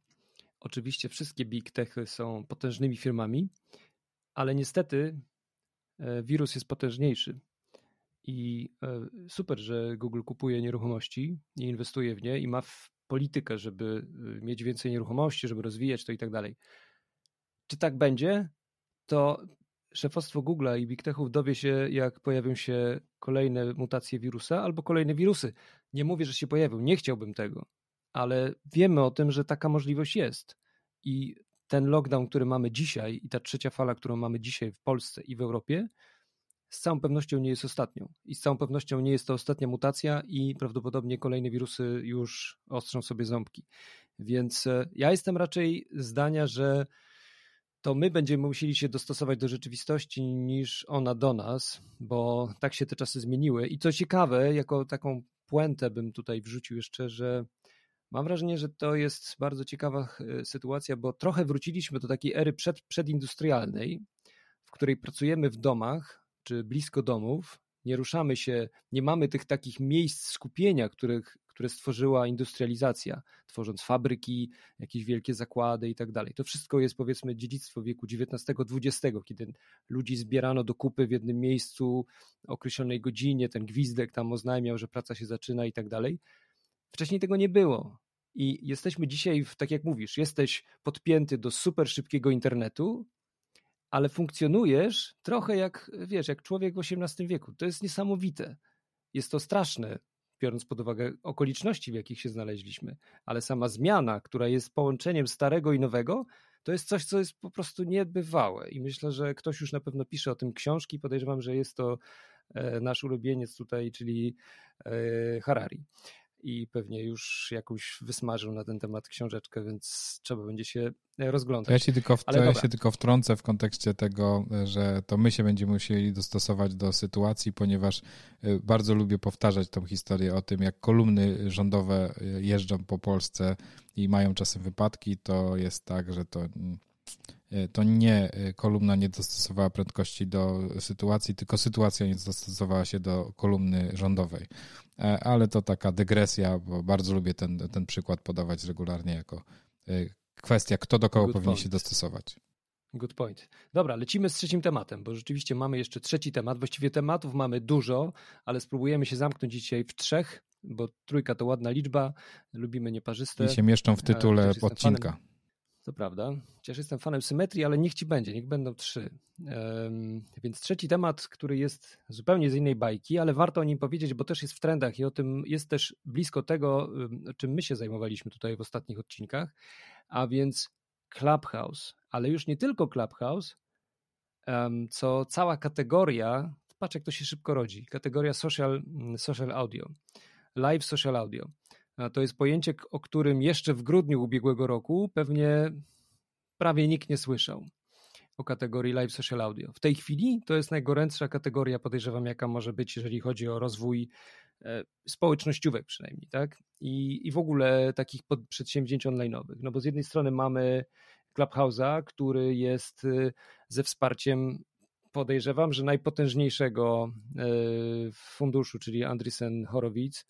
Speaker 3: oczywiście wszystkie big techy są potężnymi firmami, ale niestety E, wirus jest potężniejszy. I e, super, że Google kupuje nieruchomości i inwestuje w nie i ma politykę, żeby e, mieć więcej nieruchomości, żeby rozwijać to i tak dalej. Czy tak będzie? To szefostwo Google'a i Big Techów dowie się, jak pojawią się kolejne mutacje wirusa albo kolejne wirusy. Nie mówię, że się pojawią, nie chciałbym tego, ale wiemy o tym, że taka możliwość jest. I ten lockdown, który mamy dzisiaj i ta trzecia fala, którą mamy dzisiaj w Polsce i w Europie, z całą pewnością nie jest ostatnią. I z całą pewnością nie jest to ostatnia mutacja i prawdopodobnie kolejne wirusy już ostrzą sobie ząbki. Więc e, ja jestem raczej zdania, że to my będziemy musieli się dostosować do rzeczywistości niż ona do nas, bo tak się te czasy zmieniły. I co ciekawe, jako taką puentę bym tutaj wrzucił jeszcze, że Mam wrażenie, że to jest bardzo ciekawa e, sytuacja, bo trochę wróciliśmy do takiej ery przed, przedindustrialnej, w której pracujemy w domach czy blisko domów, nie ruszamy się, nie mamy tych takich miejsc skupienia, których, które stworzyła industrializacja, tworząc fabryki, jakieś wielkie zakłady i tak dalej. To wszystko jest powiedzmy dziedzictwo wieku XIX-XX, kiedy ludzi zbierano do kupy w jednym miejscu o określonej godzinie, ten gwizdek tam oznajmiał, że praca się zaczyna i tak dalej. Wcześniej tego nie było. I jesteśmy dzisiaj, tak jak mówisz, jesteś podpięty do super szybkiego internetu, ale funkcjonujesz trochę jak, wiesz, jak człowiek w XVIII wieku. To jest niesamowite. Jest to straszne, biorąc pod uwagę okoliczności, w jakich się znaleźliśmy, ale sama zmiana, która jest połączeniem starego i nowego, to jest coś, co jest po prostu niebywałe. I myślę, że ktoś już na pewno pisze o tym książki. Podejrzewam, że jest to e, nasz ulubieniec tutaj, czyli e, Harari i pewnie już jakąś wysmażył na ten temat książeczkę, więc trzeba będzie się rozglądać.
Speaker 2: Ja się tylko, w, ja się tylko wtrącę w kontekście tego, że to my się będziemy musieli dostosować do sytuacji, ponieważ y, bardzo lubię powtarzać tą historię o tym, jak kolumny rządowe jeżdżą po Polsce i mają czasem wypadki, to jest tak, że to mm, E, to nie e, kolumna nie dostosowała prędkości do sytuacji, tylko sytuacja nie dostosowała się do kolumny rządowej. E, ale to taka dygresja, bo bardzo lubię ten, ten przykład podawać regularnie jako kwestia, kto do kogo Good powinien point. się dostosować.
Speaker 3: Good point. Dobra, lecimy z trzecim tematem, bo rzeczywiście mamy jeszcze trzeci temat. Właściwie tematów mamy dużo, ale spróbujemy się zamknąć dzisiaj w trzech, bo trójka to ładna liczba, lubimy nieparzyste.
Speaker 2: I się mieszczą w tytule odcinka. Fanem,
Speaker 3: to prawda. Chociaż jestem fanem symetrii, ale niech ci będzie, niech będą trzy. Więc trzeci temat, który jest zupełnie z innej bajki, ale warto o nim powiedzieć, bo też jest w trendach i o tym jest też blisko tego, czym my się zajmowaliśmy tutaj w ostatnich odcinkach, a więc Clubhouse, ale już nie tylko Clubhouse, co cała kategoria, patrz jak to się szybko rodzi, kategoria social, social audio, live social audio. To jest pojęcie, o którym jeszcze w grudniu ubiegłego roku pewnie prawie nikt nie słyszał. o kategorii live social audio. W tej chwili to jest najgorętsza kategoria, podejrzewam, jaka może być, jeżeli chodzi o rozwój e, społecznościówek przynajmniej, tak? I, i w ogóle takich przedsięwzięć online'owych. No bo z jednej strony mamy Clubhouse'a, który jest e, ze wsparciem podejrzewam, że najpotężniejszego e, funduszu, czyli Andreessen Horowitz,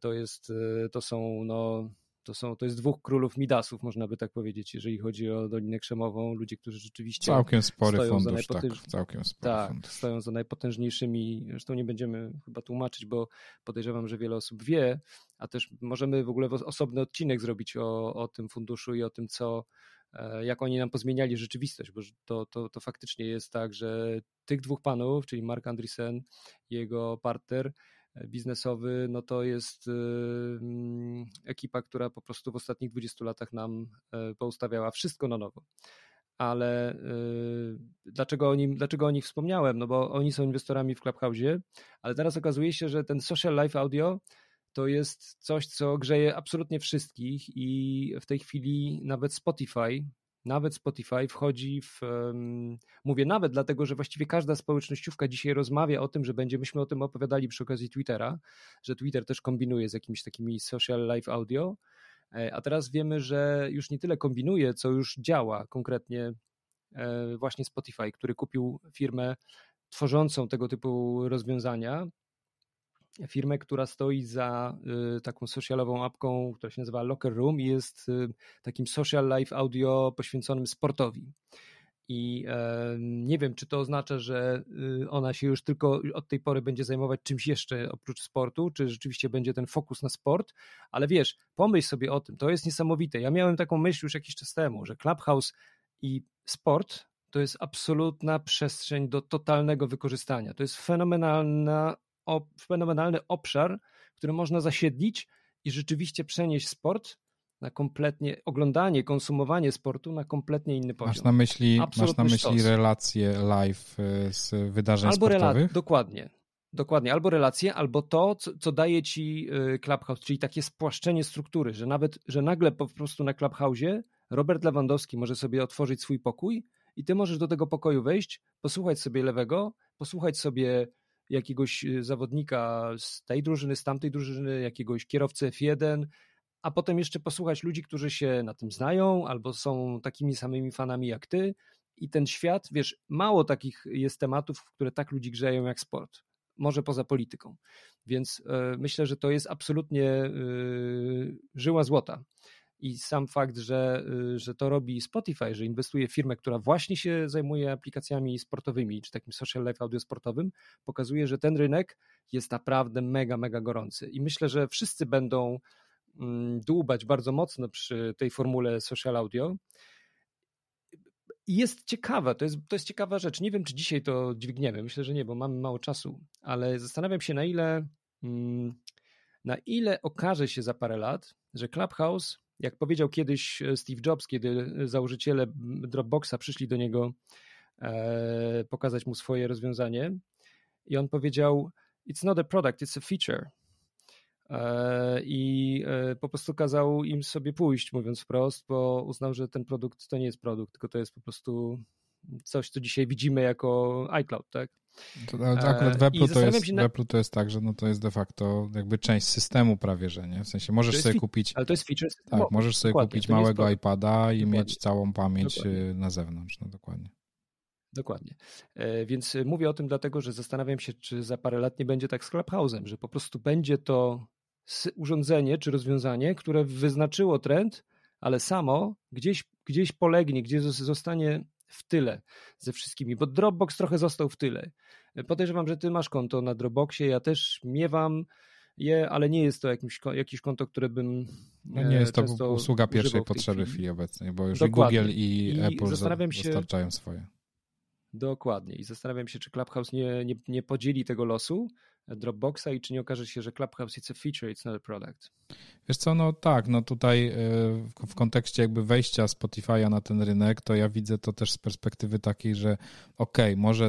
Speaker 3: to jest, to są no to, są, to jest dwóch królów Midasów, można by tak powiedzieć, jeżeli chodzi o Dolinę Krzemową. Ludzie, którzy rzeczywiście
Speaker 2: całkiem spory stoją fundusz, za najpotęż... tak,
Speaker 3: całkiem spory tak, fundusz. stoją za najpotężniejszymi. Zresztą nie będziemy chyba tłumaczyć, bo podejrzewam, że wiele osób wie, a też możemy w ogóle osobny odcinek zrobić o, o tym funduszu i o tym, co e, jak oni nam pozmieniali rzeczywistość, bo to, to, to faktycznie jest tak, że tych dwóch panów, czyli Mark Andreessen i jego partner, biznesowy, no to jest y, mm, ekipa, która po prostu w ostatnich 20 latach nam e, poustawiała wszystko na nowo. Ale y, dlaczego o, nim, dlaczego o nich wspomniałem? No bo oni są inwestorami w Clubhouse, ale teraz okazuje się, że ten social life audio to jest coś, co grzeje absolutnie wszystkich i w tej chwili nawet Spotify nawet Spotify wchodzi w. Um, mówię nawet, dlatego że właściwie każda społecznościówka dzisiaj rozmawia o tym, że będziemy o tym opowiadali przy okazji Twittera, że Twitter też kombinuje z jakimiś takimi social live audio. E, a teraz wiemy, że już nie tyle kombinuje, co już działa konkretnie e, właśnie Spotify, który kupił firmę tworzącą tego typu rozwiązania firmę, która stoi za y, taką socialową apką, która się nazywa Locker Room i jest y, takim social life audio poświęconym sportowi. I e, nie wiem, czy to oznacza, że y, ona się już tylko od tej pory będzie zajmować czymś jeszcze oprócz sportu, czy rzeczywiście będzie ten fokus na sport, ale wiesz, pomyśl sobie o tym, to jest niesamowite. Ja miałem taką myśl już jakiś czas temu, że Clubhouse i sport to jest absolutna przestrzeń do totalnego wykorzystania. To jest fenomenalna fenomenalny obszar, który można zasiedlić i rzeczywiście przenieść sport na kompletnie, oglądanie, konsumowanie sportu na kompletnie inny poziom.
Speaker 2: Masz na myśli, masz na myśli relacje live y, z wydarzeń albo sportowych?
Speaker 3: dokładnie. Dokładnie, albo relacje, albo to, co, co, daje ci y, Clubhouse, czyli takie spłaszczenie struktury, że nawet, że nagle po prostu na Clubhouse'ie Robert Lewandowski może sobie otworzyć swój pokój i ty możesz do tego pokoju wejść, posłuchać sobie lewego, posłuchać sobie jakiegoś y, zawodnika z tej drużyny, z tamtej drużyny, jakiegoś kierowcę F1, a potem jeszcze posłuchać ludzi, którzy się na tym znają albo są takimi samymi fanami jak ty. I ten świat, wiesz, mało takich jest tematów, które tak ludzi grzeją jak sport. Może poza polityką. Więc y, myślę, że to jest absolutnie y, żyła złota i sam fakt, że, y, że to robi Spotify, że inwestuje w firmę, która właśnie się zajmuje aplikacjami sportowymi, czy takim social life audio sportowym, pokazuje, że ten rynek jest naprawdę mega, mega gorący. I myślę, że wszyscy będą mm, dłubać bardzo mocno przy tej formule social audio. Jest ciekawe, to jest, to jest ciekawa rzecz. Nie wiem, czy dzisiaj to dźwigniemy. Myślę, że nie, bo mamy mało czasu, ale zastanawiam się, na ile, mm, na ile okaże się za parę lat, że Clubhouse jak powiedział kiedyś e, Steve Jobs, kiedy założyciele Dropboxa przyszli do niego e, pokazać mu swoje rozwiązanie, i on powiedział: It's not a product, it's a feature. E, I po prostu kazał im sobie pójść, mówiąc wprost, bo uznał, że ten produkt to nie jest produkt, tylko to jest po prostu coś, co dzisiaj widzimy jako iCloud, tak?
Speaker 2: To, akurat w Apple, to jest, na... w Apple to jest tak, że no to jest de facto jakby część systemu prawie, że nie? W sensie możesz sobie kupić...
Speaker 3: Ale to jest feature
Speaker 2: systemowy. Tak, możesz sobie dokładnie, kupić małego iPada i dokładnie. mieć całą pamięć dokładnie. na zewnątrz, no dokładnie.
Speaker 3: Dokładnie. E, więc mówię o tym dlatego, że zastanawiam się, czy za parę lat nie będzie tak z Clubhouse'em, że po prostu będzie to urządzenie czy rozwiązanie, które wyznaczyło trend, ale samo gdzieś, gdzieś polegnie, gdzieś zostanie w tyle ze wszystkimi, bo Dropbox trochę został w tyle. Podejrzewam, że ty masz konto na Dropboxie, ja też miewam je, ale nie jest to jakimś, jakieś konto, które bym.
Speaker 2: No nie jest to usługa pierwszej potrzeby w chwili obecnej, bo już Dokładnie. i Google i, I Apple zastanawiam się, dostarczają swoje.
Speaker 3: Dokładnie. I zastanawiam się, czy Clubhouse nie, nie, nie podzieli tego losu Dropboxa i czy nie okaże się, że Clubhouse it's a feature, it's not a product.
Speaker 2: Wiesz co, no tak, no tutaj e, w kontekście jakby wejścia Spotify'a na ten rynek, to ja widzę to też z perspektywy takiej, że okej, okay, może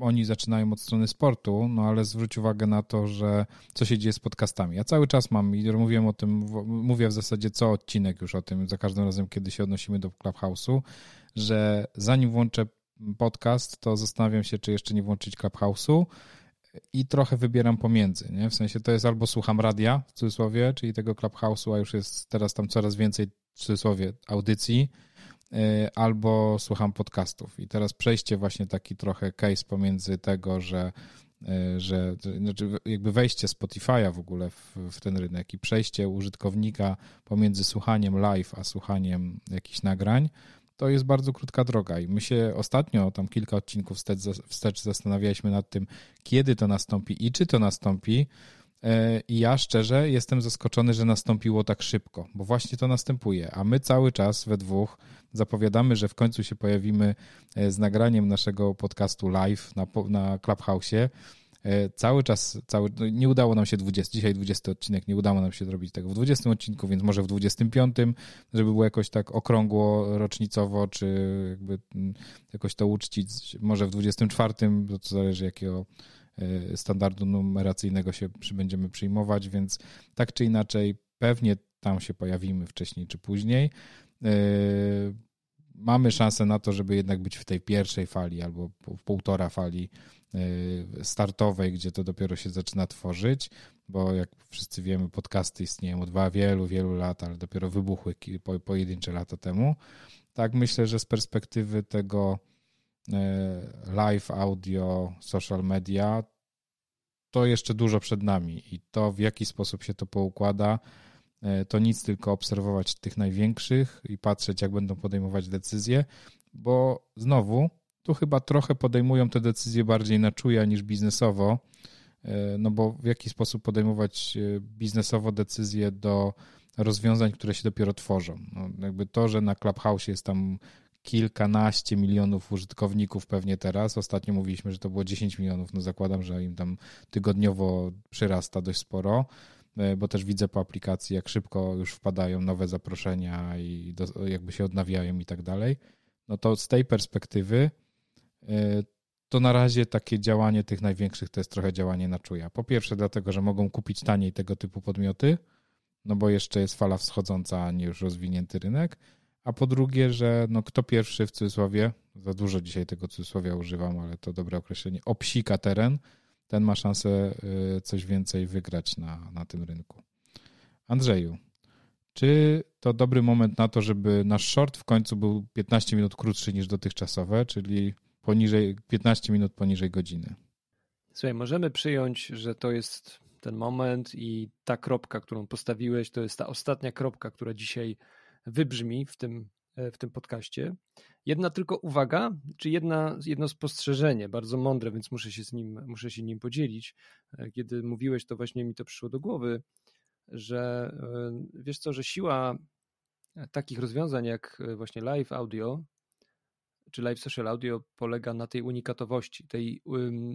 Speaker 2: oni zaczynają od strony sportu, no ale zwróć uwagę na to, że co się dzieje z podcastami. Ja cały czas mam i mówiłem o tym, mówię w zasadzie co odcinek już o tym, za każdym razem, kiedy się odnosimy do Clubhouse'u, że zanim włączę podcast, to zastanawiam się, czy jeszcze nie włączyć Clubhouse'u i trochę wybieram pomiędzy, nie? W sensie to jest albo słucham radia, w cudzysłowie, czyli tego Clubhouse'u, a już jest teraz tam coraz więcej, w cudzysłowie, audycji, y, albo słucham podcastów. I teraz przejście właśnie taki trochę case pomiędzy tego, że y, że znaczy jakby wejście Spotify'a w ogóle w, w, ten rynek i przejście użytkownika pomiędzy słuchaniem live a słuchaniem jakichś nagrań, to jest bardzo krótka droga i my się ostatnio, tam kilka odcinków wstecz, zastanawialiśmy nad tym, kiedy to nastąpi i czy to nastąpi. E, I ja szczerze jestem zaskoczony, że nastąpiło tak szybko, bo właśnie to następuje. A my cały czas we dwóch zapowiadamy, że w końcu się pojawimy e, z nagraniem naszego podcastu live na, na Clubhouse'ie E, cały czas, cały, no nie udało nam się 20, dzisiaj 20 odcinek, nie udało nam się zrobić tego w 20 odcinku, więc może w 25, żeby było jakoś tak okrągło, rocznicowo, czy jakby mm, jakoś to uczcić, może w 24, to zależy jakiego e, standardu numeracyjnego się będziemy przyjmować, więc tak czy inaczej pewnie tam się pojawimy wcześniej czy później. E, mamy szansę na to, żeby jednak być w tej pierwszej fali albo półtora fali startowej, gdzie to dopiero się zaczyna tworzyć, bo jak wszyscy wiemy, podcasty istnieją od wielu, wielu lat, ale dopiero wybuchły pojedyncze lata temu. Tak myślę, że z perspektywy tego y, live, audio, social media, to jeszcze dużo przed nami i to w jaki sposób się to poukłada, y, to nic tylko obserwować tych największych i patrzeć, jak będą podejmować decyzje, bo znowu tu chyba trochę podejmują te decyzje bardziej na czuja niż biznesowo, e, no bo w jaki sposób podejmować e, biznesowo decyzje do rozwiązań, które się dopiero tworzą. No, jakby to, że na Clubhouse jest tam kilkanaście milionów użytkowników pewnie teraz. Ostatnio mówiliśmy, że to było 10 milionów. No zakładam, że im tam tygodniowo przyrasta dość sporo, e, bo też widzę po aplikacji, jak szybko już wpadają nowe zaproszenia i do, jakby się odnawiają i tak dalej. No to z tej perspektywy to na razie takie działanie tych największych to jest trochę działanie na czuja. Po pierwsze, dlatego, że mogą kupić taniej tego typu podmioty, no bo jeszcze jest fala wschodząca, a nie już rozwinięty rynek. A po drugie, że no kto pierwszy w cudzysłowie, za dużo dzisiaj tego cudzysłowia używam, ale to dobre określenie, obsika teren, ten ma szansę e, coś więcej wygrać na, na tym rynku. Andrzeju, czy to dobry moment na to, żeby nasz short w końcu był 15 minut krótszy niż dotychczasowe, czyli poniżej 15 minut poniżej godziny.
Speaker 3: Słuchaj, możemy przyjąć, że to jest ten moment i ta kropka, którą postawiłeś, to jest ta ostatnia kropka, która dzisiaj wybrzmi w tym, e, w tym podcaście. Jedna tylko uwaga, czy jedna, jedno spostrzeżenie, bardzo mądre, więc muszę się z nim, muszę się nim podzielić. E, kiedy mówiłeś, to właśnie mi to przyszło do głowy, że e, wiesz co, że siła takich rozwiązań jak właśnie live audio czy live social audio polega na tej unikatowości, tej,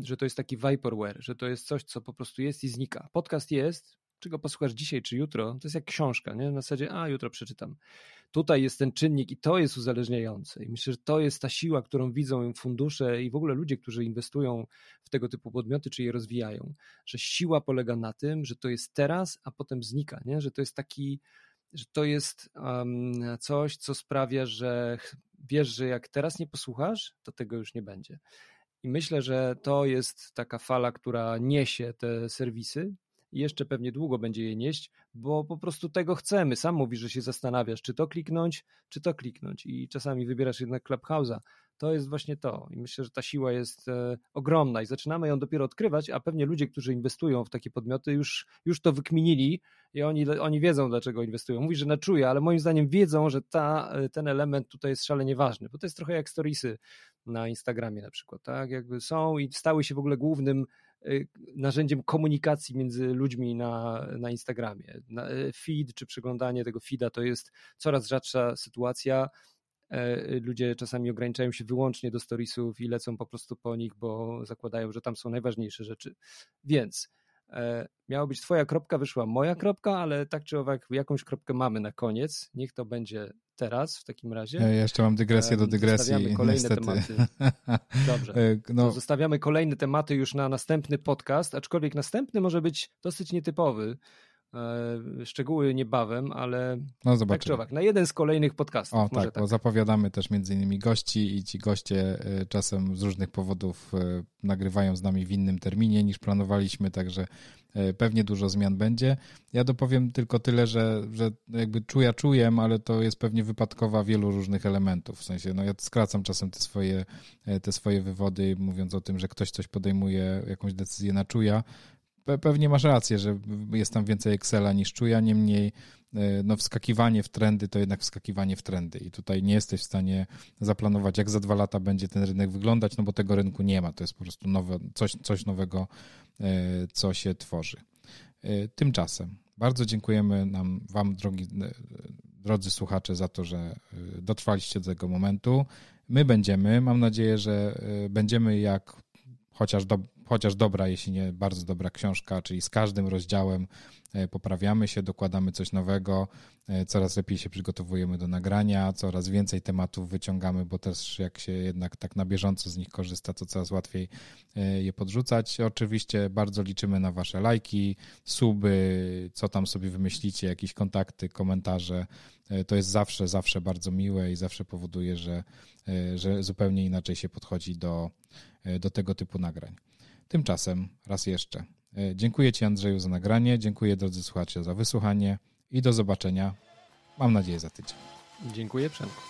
Speaker 3: że to jest taki vaporware, że to jest coś, co po prostu jest i znika. Podcast jest, czy go posłuchasz dzisiaj, czy jutro, to jest jak książka, nie? Na zasadzie, a jutro przeczytam. Tutaj jest ten czynnik i to jest uzależniające. I myślę, że to jest ta siła, którą widzą fundusze i w ogóle ludzie, którzy inwestują w tego typu podmioty, czy je rozwijają. Że siła polega na tym, że to jest teraz, a potem znika, nie? Że to jest taki, że to jest um, coś, co sprawia, że wiesz, że jak teraz nie posłuchasz, to tego już nie będzie. I myślę, że to jest taka fala, która niesie te serwisy i jeszcze pewnie długo będzie je nieść, bo po prostu tego chcemy. Sam mówisz, że się zastanawiasz, czy to kliknąć, czy to kliknąć i czasami wybierasz jednak Clubhouse'a. To jest właśnie to i myślę, że ta siła jest e, ogromna i zaczynamy ją dopiero odkrywać, a pewnie ludzie, którzy inwestują w takie podmioty już, już to wykminili i oni, oni wiedzą, dlaczego inwestują. Mówi, że na czuje, ale moim zdaniem wiedzą, że ta, e, ten element tutaj jest szalenie ważny, bo to jest trochę jak storiesy na Instagramie na przykład, tak? Jakby są i stały się w ogóle głównym narzędziem komunikacji między ludźmi na, na Instagramie. Y, feed czy przeglądanie tego feeda to jest coraz rzadsza sytuacja. E, ludzie czasami ograniczają się wyłącznie do storiesów i lecą po prostu po nich, bo zakładają, że tam są najważniejsze rzeczy. Więc e, miała być twoja kropka, wyszła moja kropka, ale tak czy owak jakąś kropkę mamy na koniec. Niech to będzie teraz w takim razie.
Speaker 2: Ja jeszcze mam dygresję do dygresji. Zostawiamy kolejne niestety. tematy.
Speaker 3: Dobrze. E, no. Zostawiamy kolejne tematy już na następny podcast, aczkolwiek następny może być dosyć nietypowy, E, szczegóły niebawem, ale
Speaker 2: no, zobaczymy. tak czy
Speaker 3: owak, na jeden z kolejnych podcastów.
Speaker 2: O tak, tak, bo zapowiadamy też między innymi gości i ci goście e, czasem z różnych powodów e, nagrywają z nami w innym terminie niż planowaliśmy, także pewnie dużo zmian będzie. Ja dopowiem tylko tyle, że, że jakby czuja czuję, ale to jest pewnie wypadkowa wielu różnych elementów. W sensie, no ja skracam czasem te swoje, te swoje wywody, mówiąc o tym, że ktoś coś podejmuje, jakąś decyzję na czuja, pewnie masz rację, że jest tam więcej Excela niż czuja, niemniej e, no, wskakiwanie w trendy to jednak wskakiwanie w trendy i tutaj nie jesteś w stanie zaplanować, jak za dwa lata będzie ten rynek wyglądać, no bo tego rynku nie ma, to jest po prostu nowe, coś, coś nowego, e, co się tworzy. E, tymczasem bardzo dziękujemy nam, wam, drogi, drodzy słuchacze, za to, że dotrwaliście do tego momentu. My będziemy, mam nadzieję, że będziemy jak chociaż do, chociaż dobra, jeśli nie bardzo dobra książka, czyli z każdym rozdziałem e, poprawiamy się, dokładamy coś nowego, e, coraz lepiej się przygotowujemy do nagrania, coraz więcej tematów wyciągamy, bo też jak się jednak tak na bieżąco z nich korzysta, to coraz łatwiej e, je podrzucać. Oczywiście bardzo liczymy na Wasze lajki, suby, co tam sobie wymyślicie, jakieś kontakty, komentarze. To jest zawsze, zawsze bardzo miłe i zawsze powoduje, że, że zupełnie inaczej się podchodzi do, do tego typu nagrań. Tymczasem raz jeszcze e, dziękuję Ci Andrzeju za nagranie, dziękuję drodzy słuchacze za wysłuchanie i do zobaczenia, mam nadzieję, za tydzień.
Speaker 3: Dziękuję Przemku.